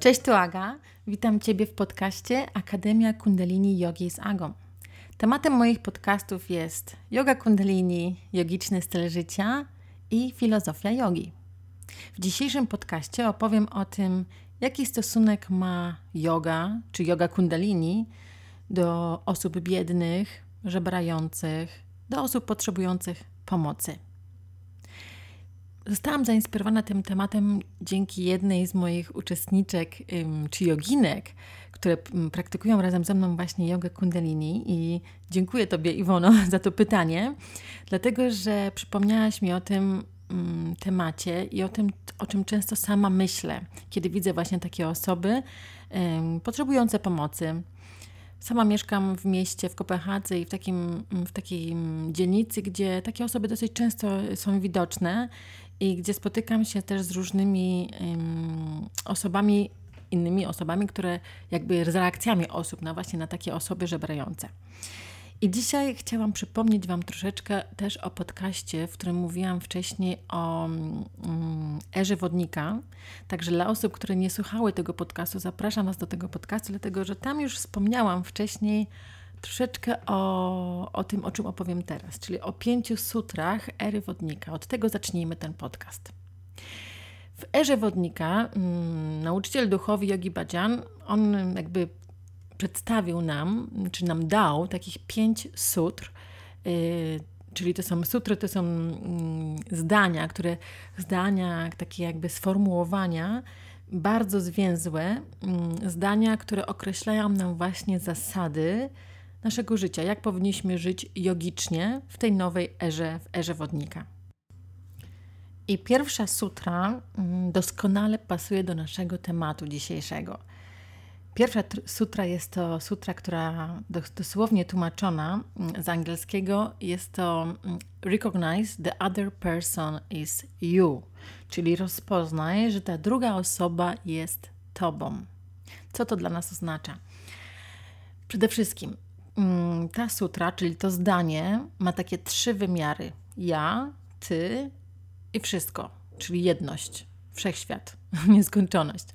Cześć, tu Aga. Witam Ciebie w podcaście Akademia Kundalini Yogi z Agą. Tematem moich podcastów jest yoga kundalini, jogiczny styl życia i filozofia jogi. W dzisiejszym podcaście opowiem o tym, jaki stosunek ma yoga czy yoga kundalini do osób biednych, żebrających, do osób potrzebujących pomocy. Zostałam zainspirowana tym tematem dzięki jednej z moich uczestniczek czy joginek, które praktykują razem ze mną właśnie jogę kundalini i dziękuję Tobie Iwono za to pytanie, dlatego że przypomniałaś mi o tym temacie i o tym, o czym często sama myślę, kiedy widzę właśnie takie osoby potrzebujące pomocy, Sama mieszkam w mieście, w Kopenhadze i w, takim, w takiej dzielnicy, gdzie takie osoby dosyć często są widoczne i gdzie spotykam się też z różnymi um, osobami, innymi osobami, które jakby z reakcjami osób na właśnie na takie osoby żebrające. I dzisiaj chciałam przypomnieć Wam troszeczkę też o podcaście, w którym mówiłam wcześniej o mm, erze wodnika. Także dla osób, które nie słuchały tego podcastu, zapraszam Was do tego podcastu, dlatego że tam już wspomniałam wcześniej troszeczkę o, o tym, o czym opowiem teraz, czyli o pięciu sutrach ery wodnika. Od tego zacznijmy ten podcast. W erze wodnika mm, nauczyciel duchowy Yogi Bhajan, on jakby przedstawił nam, czy nam dał takich pięć sutr, yy, czyli to są sutry, to są yy, zdania, które zdania, takie jakby sformułowania, bardzo zwięzłe, yy, zdania, które określają nam właśnie zasady naszego życia, jak powinniśmy żyć jogicznie w tej nowej erze, w erze wodnika. I pierwsza sutra mm, doskonale pasuje do naszego tematu dzisiejszego – Pierwsza sutra jest to sutra, która dosłownie tłumaczona mm, z angielskiego jest to mm, Recognize the other person is you, czyli rozpoznaj, że ta druga osoba jest tobą. Co to dla nas oznacza? Przede wszystkim mm, ta sutra, czyli to zdanie, ma takie trzy wymiary: ja, ty i wszystko, czyli jedność, wszechświat, nieskończoność.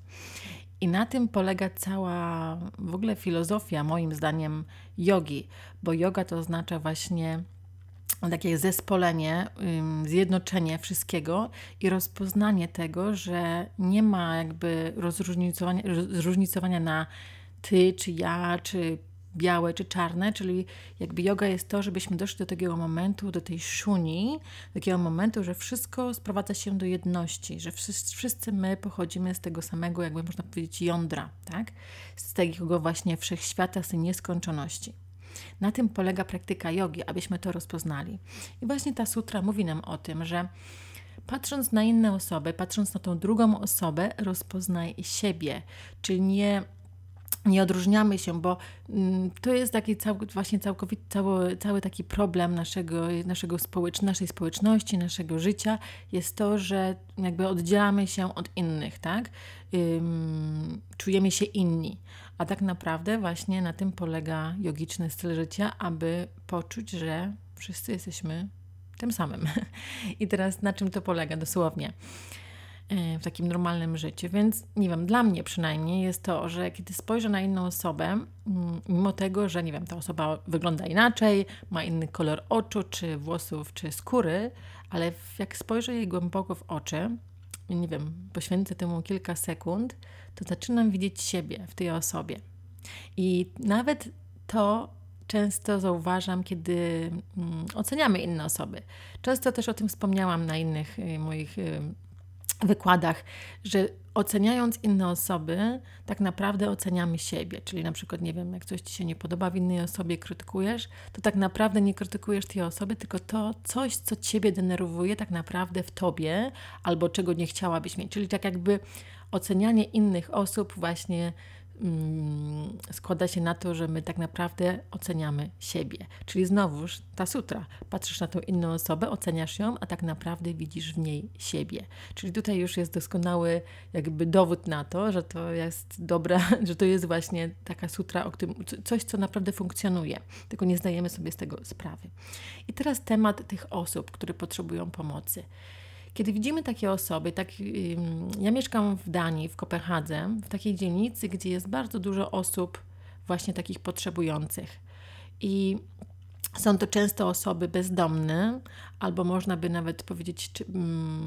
I na tym polega cała w ogóle filozofia, moim zdaniem, jogi, bo yoga to oznacza właśnie takie zespolenie, zjednoczenie wszystkiego i rozpoznanie tego, że nie ma jakby rozróżnicowania, rozróżnicowania na ty, czy ja, czy białe czy czarne, czyli jakby yoga jest to, żebyśmy doszli do takiego momentu, do tej szuni, do takiego momentu, że wszystko sprowadza się do jedności, że wszyscy, wszyscy my pochodzimy z tego samego, jakby można powiedzieć, jądra, tak? Z tego właśnie wszechświata, z tej nieskończoności. Na tym polega praktyka jogi, abyśmy to rozpoznali. I właśnie ta sutra mówi nam o tym, że patrząc na inne osoby, patrząc na tą drugą osobę, rozpoznaj siebie, czyli nie nie odróżniamy się, bo mm, to jest taki cał, właśnie całkowity, cały, cały taki problem naszego, naszego społecz, naszej społeczności, naszego życia, jest to, że jakby oddzielamy się od innych, tak? Czujemy się inni. A tak naprawdę właśnie na tym polega jogiczny styl życia, aby poczuć, że wszyscy jesteśmy tym samym. I teraz na czym to polega dosłownie? E, w takim normalnym życiu. Więc nie wiem, dla mnie przynajmniej jest to, że kiedy spojrzę na inną osobę, mm, mimo tego, że nie wiem, ta osoba wygląda inaczej, ma inny kolor oczu, czy włosów, czy skóry, ale jak spojrzę jej głęboko w oczy, nie wiem, poświęcę temu kilka sekund, to zaczynam widzieć siebie w tej osobie. I nawet to często zauważam, kiedy mm, oceniamy inne osoby. Często też o tym wspomniałam na innych y, moich y, wykładach, że oceniając inne osoby, tak naprawdę oceniamy siebie. Czyli na przykład, nie wiem, jak coś ci się nie podoba w innej osobie, krytykujesz, to tak naprawdę nie krytykujesz tej osoby, tylko to coś, co ciebie denerwuje tak naprawdę w tobie, albo czego nie chciałabyś mieć. Czyli tak jakby ocenianie innych osób właśnie składa się na to, że my tak naprawdę oceniamy siebie. Czyli znowuż ta sutra. Patrzysz na tą inną osobę, oceniasz ją, a tak naprawdę widzisz w niej siebie. Czyli tutaj już jest doskonały jakby dowód na to, że to jest dobra, że to jest właśnie taka sutra, o którym, coś, co naprawdę funkcjonuje. Tylko nie zdajemy sobie z tego sprawy. I teraz temat tych osób, które potrzebują pomocy. Kiedy widzimy takie osoby, tak, ja mieszkam w Danii, w Kopenhadze, w takiej dzielnicy, gdzie jest bardzo dużo osób właśnie takich potrzebujących. I są to często osoby bezdomne, albo można by nawet powiedzieć, czy,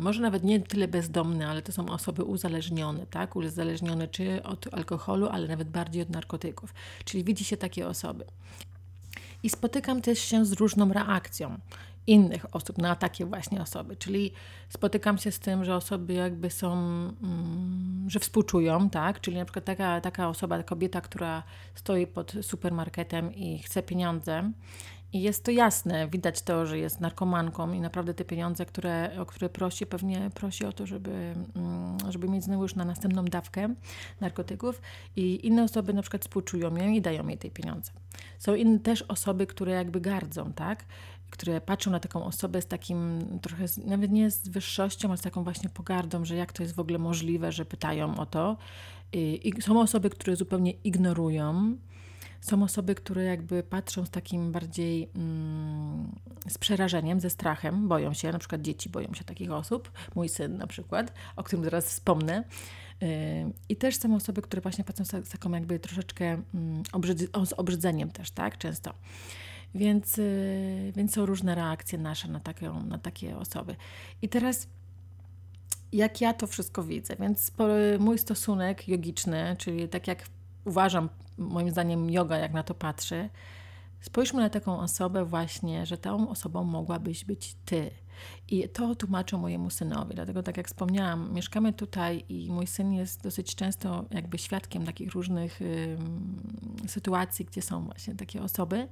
może nawet nie tyle bezdomne, ale to są osoby uzależnione, tak? Uzależnione czy od alkoholu, ale nawet bardziej od narkotyków. Czyli widzi się takie osoby. I spotykam też się z różną reakcją innych osób, na takie właśnie osoby. Czyli spotykam się z tym, że osoby jakby są, mm, że współczują, tak? Czyli na przykład taka, taka osoba, kobieta, która stoi pod supermarketem i chce pieniądze. I jest to jasne, widać to, że jest narkomanką i naprawdę te pieniądze, które, o które prosi, pewnie prosi o to, żeby, mm, żeby mieć znowu już na następną dawkę narkotyków. I inne osoby na przykład współczują ją i dają jej te pieniądze. Są inne też osoby, które jakby gardzą, tak? Które patrzą na taką osobę z takim trochę, nawet nie z wyższością, ale z taką właśnie pogardą, że jak to jest w ogóle możliwe, że pytają o to. I są osoby, które zupełnie ignorują. Są osoby, które jakby patrzą z takim bardziej mm, z przerażeniem, ze strachem, boją się, na przykład dzieci boją się takich osób, mój syn na przykład, o którym zaraz wspomnę. I też są osoby, które właśnie patrzą z taką jakby troszeczkę mm, z obrzydzeniem też, tak, często. Więc, y, więc są różne reakcje nasze na, taką, na takie osoby. I teraz jak ja to wszystko widzę, więc mój stosunek jogiczny, czyli tak jak uważam, moim zdaniem yoga, jak na to patrzy, spójrzmy na taką osobę właśnie, że tą osobą mogłabyś być ty. I to tłumaczę mojemu synowi, dlatego tak jak wspomniałam, mieszkamy tutaj i mój syn jest dosyć często jakby świadkiem takich różnych y, sytuacji, gdzie są właśnie takie osoby.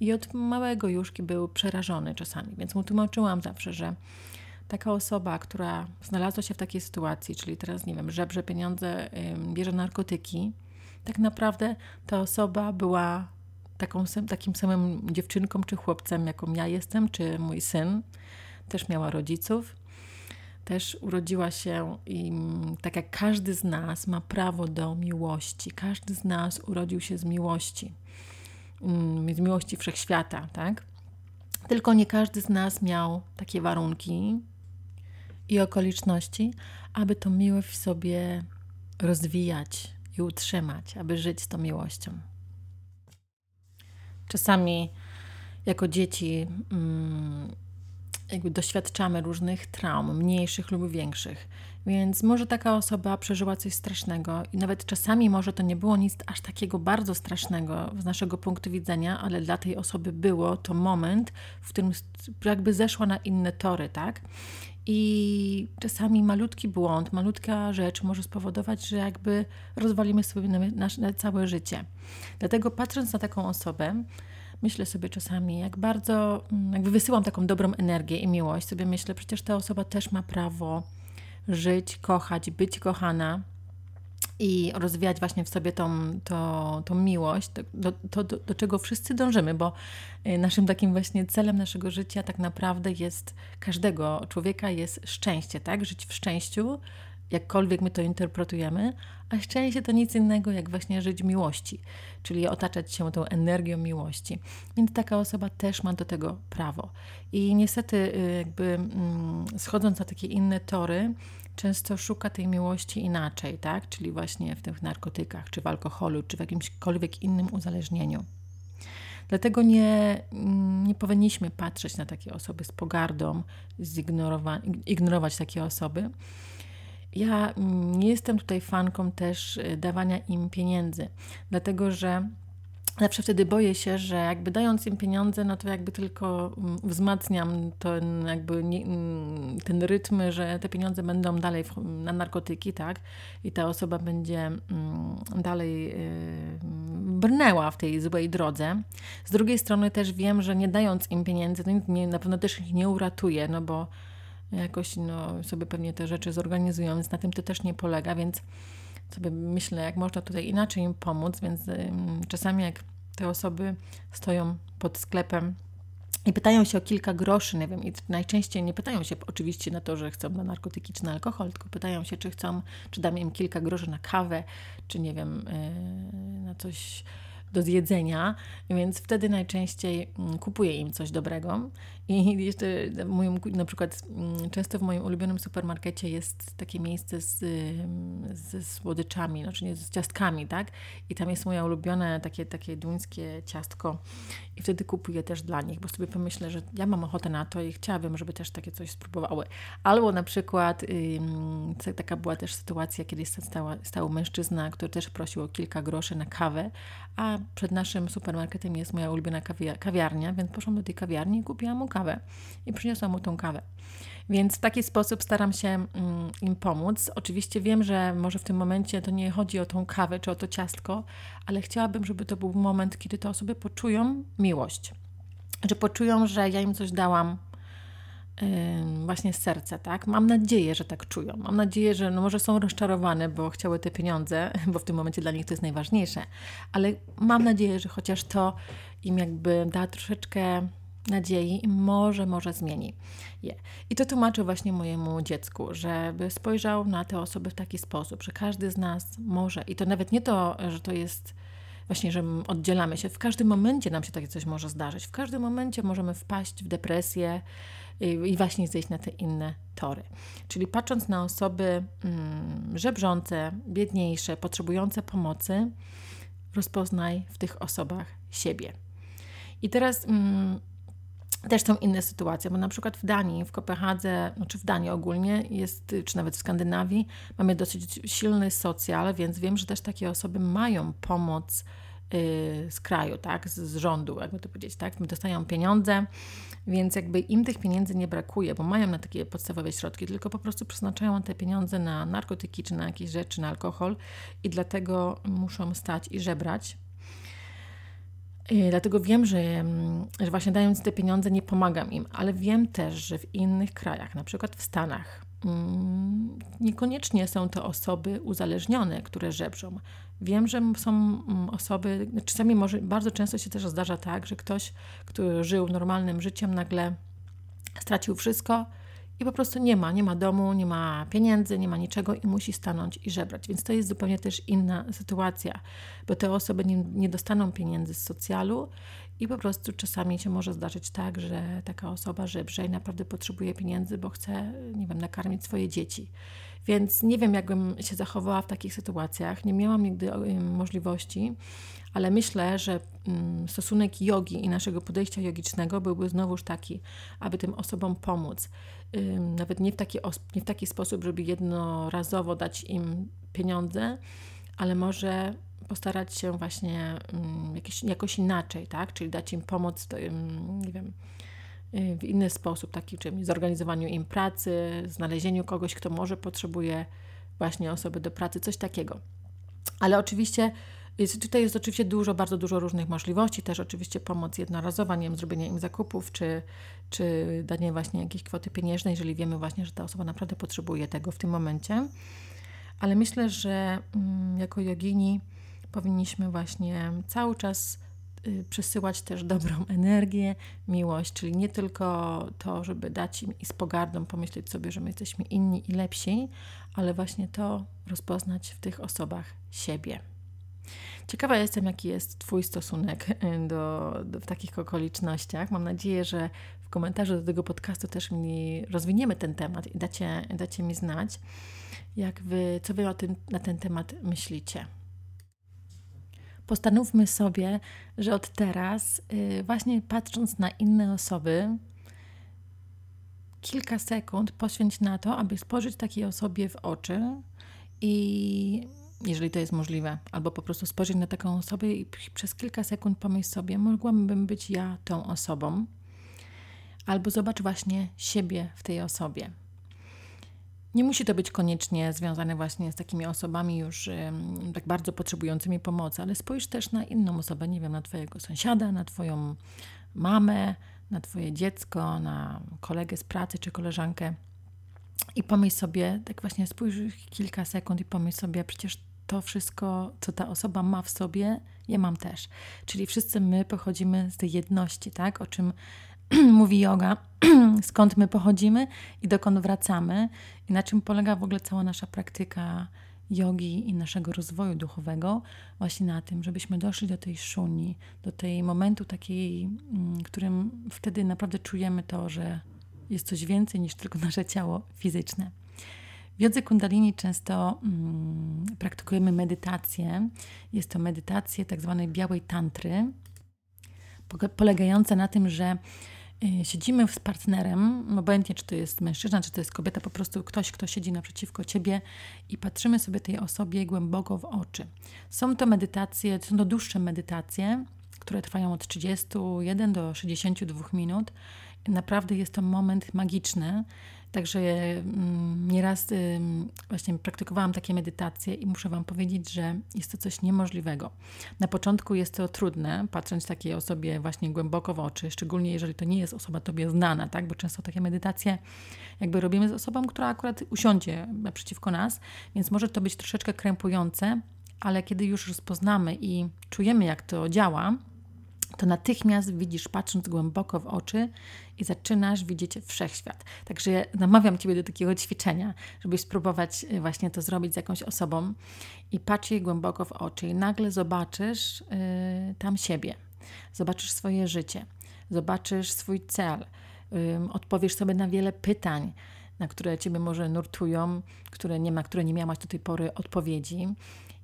I od małego już był przerażony czasami, więc mu tłumaczyłam zawsze, że taka osoba, która znalazła się w takiej sytuacji, czyli teraz, nie wiem, żebrze pieniądze, y, bierze narkotyki, tak naprawdę ta osoba była taką, takim samym dziewczynką czy chłopcem, jaką ja jestem, czy mój syn też miała rodziców. Też urodziła się i tak jak każdy z nas ma prawo do miłości. Każdy z nas urodził się z miłości, mm, z miłości wszechświata, tak? Tylko nie każdy z nas miał takie warunki i okoliczności, aby tą miłość w sobie rozwijać i utrzymać, aby żyć z tą miłością. Czasami jako dzieci mm, jakby doświadczamy różnych traum, mniejszych lub większych. Więc może taka osoba przeżyła coś strasznego i nawet czasami może to nie było nic aż takiego bardzo strasznego z naszego punktu widzenia, ale dla tej osoby było to moment, w którym jakby zeszła na inne tory, tak? I czasami malutki błąd, malutka rzecz może spowodować, że jakby rozwalimy sobie nasze na całe życie. Dlatego patrząc na taką osobę, myślę sobie czasami, jak bardzo, mm, jakby wysyłam taką dobrą energię i miłość, sobie myślę, przecież ta osoba też ma prawo żyć, kochać, być kochana i rozwijać właśnie w sobie tą, tą, tą miłość, to, to, do, do czego wszyscy dążymy, bo y, naszym takim właśnie celem naszego życia tak naprawdę jest każdego człowieka jest szczęście, tak? Żyć w szczęściu, jakkolwiek my to interpretujemy, a szczęście to nic innego jak właśnie żyć miłości, czyli otaczać się tą energią miłości. Więc taka osoba też ma do tego prawo. I niestety, y, jakby mm, schodząc na takie inne tory, często szuka tej miłości inaczej, tak? Czyli właśnie w tych narkotykach, czy w alkoholu, czy w jakimśkolwiek innym uzależnieniu. Dlatego nie, nie powinniśmy patrzeć na takie osoby z pogardą, ignorować takie osoby, ja mm, nie jestem tutaj fanką też y, dawania im pieniędzy, dlatego że zawsze wtedy boję się, że jakby dając im pieniądze, no to jakby tylko mm, wzmacniam ten jakby mm, ten rytm, że te pieniądze będą dalej na narkotyki, tak? I ta osoba będzie dalej y, brnęła w tej złej drodze. Z drugiej strony też wiem, że nie dając im pieniędzy, to na pewno też ich nie uratuje, no bo jakoś no, sobie pewnie te rzeczy zorganizują, więc na tym to też nie polega, więc sobie myślę, jak można tutaj inaczej im pomóc, więc czasami jak te osoby stoją pod sklepem i pytają się o kilka groszy, nie wiem, i najczęściej nie pytają się oczywiście na to, że chcą na narkotyki czy na alkohol, tylko pytają się, czy chcą, czy dam im kilka groszy na kawę, czy nie wiem, yy, na coś do zjedzenia, więc wtedy najczęściej mm, kupuję im coś dobrego. I jeszcze moim, na przykład mm, często w moim ulubionym supermarkecie jest takie miejsce z, ze słodyczami, znaczy nie z ciastkami, tak? I tam jest moje ulubione takie, takie duńskie ciastko i wtedy kupuję też dla nich, bo sobie pomyślę, że ja mam ochotę na to i chciałabym, żeby też takie coś spróbowały. Albo na przykład taka była też sytuacja, kiedy stała, stał mężczyzna, który też prosił o kilka groszy na kawę, a przed naszym supermarketem jest moja ulubiona kawiarnia, więc poszłam do tej kawiarni i kupiłam mu kawę i przyniosłam mu tą kawę. Więc w taki sposób staram się mm, im pomóc. Oczywiście wiem, że może w tym momencie to nie chodzi o tą kawę czy o to ciastko, ale chciałabym, żeby to był moment, kiedy te osoby poczują miłość. Że poczują, że ja im coś dałam właśnie z serca, tak? Mam nadzieję, że tak czują. Mam nadzieję, że no może są rozczarowane, bo chciały te pieniądze, bo w tym momencie dla nich to jest najważniejsze, ale mam nadzieję, że chociaż to im jakby da troszeczkę nadziei i może, może zmieni je. I to tłumaczę właśnie mojemu dziecku, żeby spojrzał na te osoby w taki sposób, że każdy z nas może, i to nawet nie to, że to jest właśnie, że oddzielamy się, w każdym momencie nam się takie coś może zdarzyć, w każdym momencie możemy wpaść w depresję i właśnie zejść na te inne tory. Czyli patrząc na osoby mm, żebrzące, biedniejsze, potrzebujące pomocy, rozpoznaj w tych osobach siebie. I teraz mm, też są inne sytuacje, bo na przykład w Danii, w Kopenhadze, no czy w Danii ogólnie jest, czy nawet w Skandynawii, mamy dosyć silny socjal, więc wiem, że też takie osoby mają pomoc z kraju, tak, z, z rządu, jakby to powiedzieć, tak, dostają pieniądze, więc jakby im tych pieniędzy nie brakuje, bo mają na takie podstawowe środki, tylko po prostu przeznaczają te pieniądze na narkotyki, czy na jakieś rzeczy, na alkohol i dlatego muszą stać i żebrać, Dlatego wiem, że, mm, że właśnie dając te pieniądze nie pomagam im, ale wiem też, że w innych krajach, na przykład w Stanach, mm, niekoniecznie są to osoby uzależnione, które żebrzą. Wiem, że są osoby, czasami może bardzo często się też zdarza tak, że ktoś, który żył normalnym życiem, nagle stracił wszystko i po prostu nie ma, nie ma domu, nie ma pieniędzy, nie ma niczego i musi stanąć i żebrać. Więc to jest zupełnie też inna sytuacja, bo te osoby nie, nie dostaną pieniędzy z socjalu i po prostu czasami się może zdarzyć tak, że taka osoba żebrze i naprawdę potrzebuje pieniędzy, bo chce, nie wiem, nakarmić swoje dzieci. Więc nie wiem, jakbym się zachowała w takich sytuacjach. Nie miałam nigdy możliwości, ale myślę, że mm, stosunek jogi i naszego podejścia jogicznego byłby znowuż taki, aby tym osobom pomóc. Nawet nie w taki, nie w taki sposób, żeby jednorazowo dać im pieniądze, ale może postarać się właśnie jakieś, jakoś inaczej, tak? Czyli dać im pomoc, nie wiem, y, w inny sposób, taki czym zorganizowaniu im pracy, znalezieniu kogoś, kto może potrzebuje właśnie osoby do pracy, coś takiego. Ale oczywiście jest, tutaj jest oczywiście dużo, bardzo dużo różnych możliwości, też oczywiście pomoc jednorazowa, nie wiem, zrobienie im zakupów, czy, czy danie właśnie jakiejś kwoty pieniężnej, jeżeli wiemy właśnie, że ta osoba naprawdę potrzebuje tego w tym momencie. Ale myślę, że mm, jako jogini powinniśmy właśnie cały czas y, przesyłać też dobrą energię, miłość, czyli nie tylko to, żeby dać im i z pogardą pomyśleć sobie, że my jesteśmy inni i lepsi, ale właśnie to rozpoznać w tych osobach siebie. Ciekawa jestem, jaki jest Twój stosunek y, do, do, w takich okolicznościach. Mam nadzieję, że w komentarzu do tego podcastu też mi rozwiniemy ten temat i dacie, dacie mi znać, jak wy, co Wy o tym, na ten temat myślicie. Postanówmy sobie, że od teraz, yy, właśnie patrząc na inne osoby, kilka sekund poświęć na to, aby spojrzeć takiej osobie w oczy i jeżeli to jest możliwe, albo po prostu spojrzeć na taką osobę i przez kilka sekund pomyśl sobie, mogłabym być ja tą osobą, albo zobacz właśnie siebie w tej osobie. Nie musi to być koniecznie związane właśnie z takimi osobami już um, tak bardzo potrzebującymi pomocy, ale spójrz też na inną osobę, nie wiem, na Twojego sąsiada, na Twoją mamę, na Twoje dziecko, na kolegę z pracy czy koleżankę. I pomyśl sobie, tak właśnie spójrz kilka sekund i pomyśl sobie, przecież to wszystko, co ta osoba ma w sobie, ja mam też. Czyli wszyscy my pochodzimy z tej jedności, tak? O czym mówi yoga, skąd my pochodzimy i dokąd wracamy, i na czym polega w ogóle cała nasza praktyka jogi i naszego rozwoju duchowego, właśnie na tym, żebyśmy doszli do tej szuni, do tej momentu takiej, mm, którym wtedy naprawdę czujemy to, że jest coś więcej niż tylko nasze ciało fizyczne. W jodze kundalini często mm, praktykujemy medytację. Jest to medytację tak zwanej białej tantry, polegająca na tym, że siedzimy z partnerem, obojętnie czy to jest mężczyzna, czy to jest kobieta, po prostu ktoś, kto siedzi naprzeciwko ciebie i patrzymy sobie tej osobie głęboko w oczy. Są to medytacje, są to dłuższe medytacje, które trwają od 31 do 62 minut. Naprawdę jest to moment magiczny, Także mm, nieraz właśnie praktykowałam takie medytacje i muszę Wam powiedzieć, że jest to coś niemożliwego. Na początku jest to trudne, patrząc takiej osobie właśnie głęboko w oczy, szczególnie jeżeli to nie jest osoba Tobie znana, tak? bo często takie medytacje jakby robimy z osobą, która akurat usiądzie naprzeciwko nas, więc może to być troszeczkę krępujące, ale kiedy już rozpoznamy i czujemy, jak to działa, to natychmiast widzisz, patrząc głęboko w oczy i zaczynasz widzieć wszechświat. Także namawiam Ciebie do takiego ćwiczenia, żebyś spróbować y, właśnie to zrobić z jakąś osobą i patrz jej głęboko w oczy i nagle zobaczysz yy, tam siebie, zobaczysz swoje życie, zobaczysz swój cel, yy, odpowiesz sobie na wiele pytań, na które Ciebie może nurtują, które nie ma, które nie miałaś do tej pory odpowiedzi.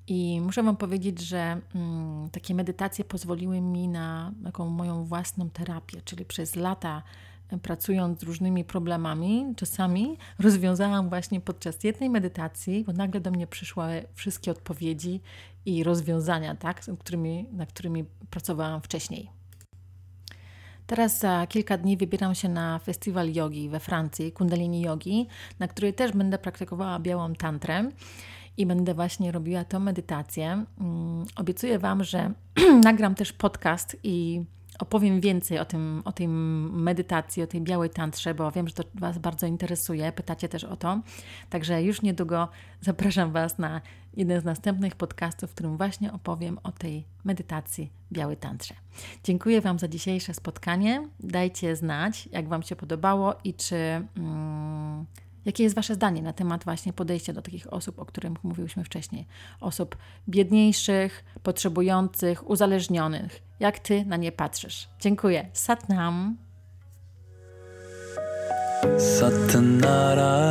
I muszę Wam powiedzieć, że mm, takie medytacje pozwoliły mi na taką moją własną terapię, czyli przez lata e, pracując z różnymi problemami, czasami rozwiązałam właśnie podczas jednej medytacji, bo nagle do mnie przyszły wszystkie odpowiedzi i rozwiązania, tak, którymi, na którymi pracowałam wcześniej. Teraz za kilka dni wybieram się na festiwal jogi we Francji, Kundalini Yogi, na której też będę praktykowała białą tantrę i będę właśnie robiła tą medytację. Mm, obiecuję Wam, że nagram też podcast i opowiem więcej o, tym, o tej medytacji, o tej białej tantrze, bo wiem, że to Was bardzo interesuje. Pytacie też o to. Także już niedługo zapraszam Was na jeden z następnych podcastów, w którym właśnie opowiem o tej medytacji białej tantrze. Dziękuję Wam za dzisiejsze spotkanie. Dajcie znać, jak Wam się podobało i czy. Mm, Jakie jest Wasze zdanie na temat właśnie podejścia do takich osób, o których mówiłyśmy wcześniej? Osób biedniejszych, potrzebujących, uzależnionych. Jak Ty na nie patrzysz? Dziękuję. Satnam. Satnarayan